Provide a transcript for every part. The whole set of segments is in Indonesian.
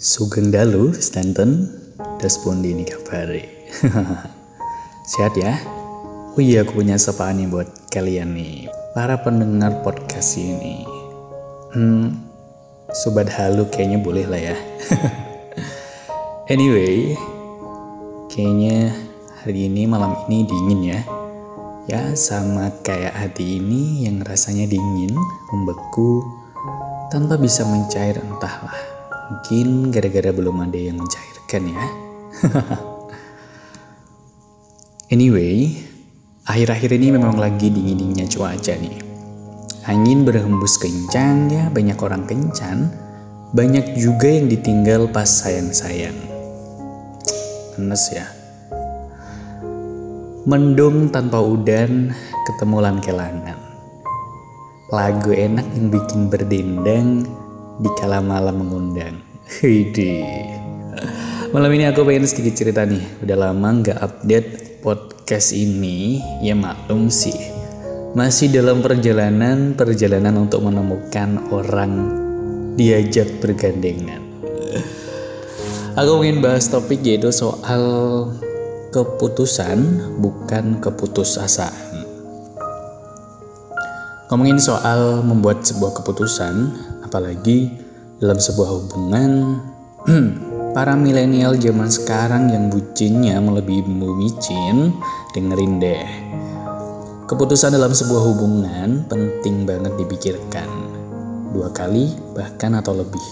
Sugeng Dalu, Stanton, Daspondi ini kabari. Sehat ya? Oh iya, aku punya sapaan nih buat kalian nih, para pendengar podcast ini. Hmm, sobat halu kayaknya boleh lah ya. anyway, kayaknya hari ini malam ini dingin ya. Ya, sama kayak hati ini yang rasanya dingin, membeku, tanpa bisa mencair entahlah. Mungkin gara-gara belum ada yang mencairkan ya. anyway, akhir-akhir ini memang lagi dingin-dinginnya cuaca nih. Angin berhembus kencang ya, banyak orang kencan. Banyak juga yang ditinggal pas sayang-sayang. Enes ya. Mendung tanpa udan, ketemulan kelangan. Lagu enak yang bikin berdendang, di kala malam mengundang. Hidi. Malam ini aku pengen sedikit cerita nih. Udah lama nggak update podcast ini. Ya maklum sih. Masih dalam perjalanan perjalanan untuk menemukan orang diajak bergandengan. Aku ingin bahas topik yaitu soal keputusan bukan keputusasaan. Ngomongin soal membuat sebuah keputusan, apalagi dalam sebuah hubungan para milenial zaman sekarang yang bucinnya melebihi micin dengerin deh. Keputusan dalam sebuah hubungan penting banget dipikirkan. Dua kali bahkan atau lebih.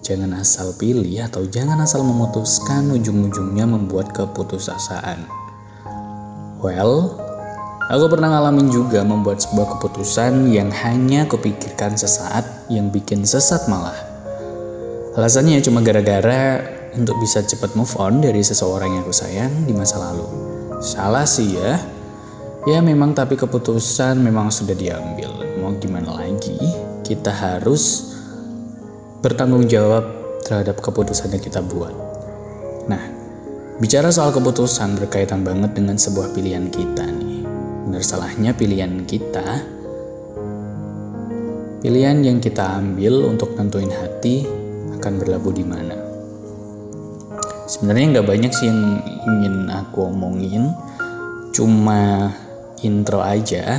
Jangan asal pilih atau jangan asal memutuskan ujung-ujungnya membuat keputusasaan. Well Aku pernah ngalamin juga membuat sebuah keputusan yang hanya kupikirkan sesaat yang bikin sesat malah. Alasannya cuma gara-gara untuk bisa cepat move on dari seseorang yang aku sayang di masa lalu. Salah sih ya. Ya memang tapi keputusan memang sudah diambil. Mau gimana lagi? Kita harus bertanggung jawab terhadap keputusan yang kita buat. Nah, bicara soal keputusan berkaitan banget dengan sebuah pilihan kita nih benar salahnya pilihan kita pilihan yang kita ambil untuk nentuin hati akan berlabuh di mana. Sebenarnya nggak banyak sih yang ingin aku omongin cuma intro aja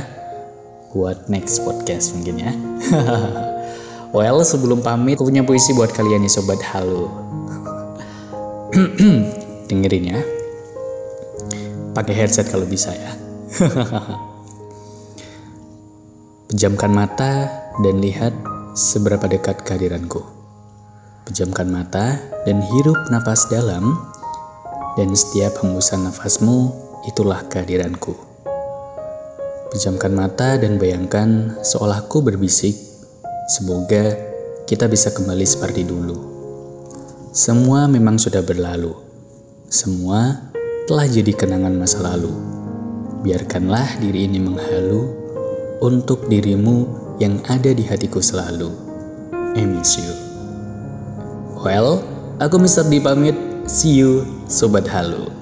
buat next podcast mungkin ya. Well sebelum pamit aku punya puisi buat kalian nih sobat halo dengerin ya. Pakai headset kalau bisa ya Pejamkan mata dan lihat seberapa dekat kehadiranku. Pejamkan mata dan hirup napas dalam, dan setiap hembusan nafasmu itulah kehadiranku. Pejamkan mata dan bayangkan seolah ku berbisik, semoga kita bisa kembali seperti dulu. Semua memang sudah berlalu, semua telah jadi kenangan masa lalu biarkanlah diri ini menghalu untuk dirimu yang ada di hatiku selalu. I miss you. Well, aku Mr. D pamit. See you, Sobat Halu.